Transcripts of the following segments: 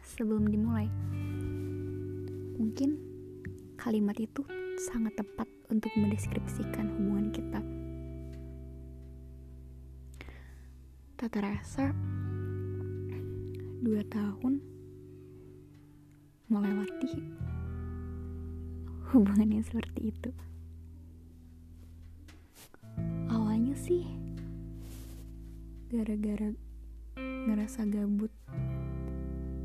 sebelum dimulai. Mungkin kalimat itu sangat tepat untuk mendeskripsikan hubungan kita. Tak terasa, dua tahun melewati hubungan yang seperti itu. Awalnya sih gara-gara ngerasa gabut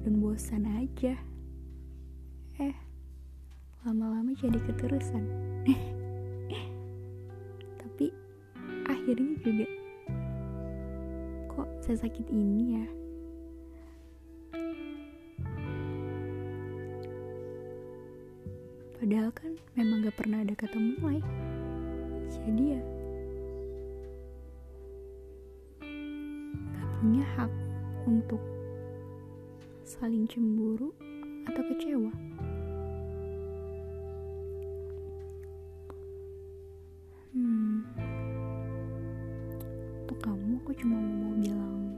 dan bosan aja. Eh, lama-lama jadi keterusan. Tapi akhirnya juga kok saya sakit ini ya. Padahal kan memang gak pernah ada kata mulai. Jadi ya gak punya hak untuk saling cemburu atau kecewa. Hmm, untuk kamu aku cuma mau bilang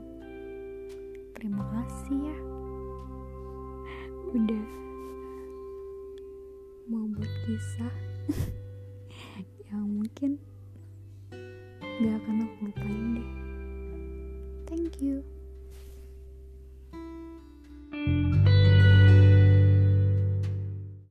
terima kasih ya. Udah mau buat kisah yang mungkin gak akan aku lupain deh. Thank you.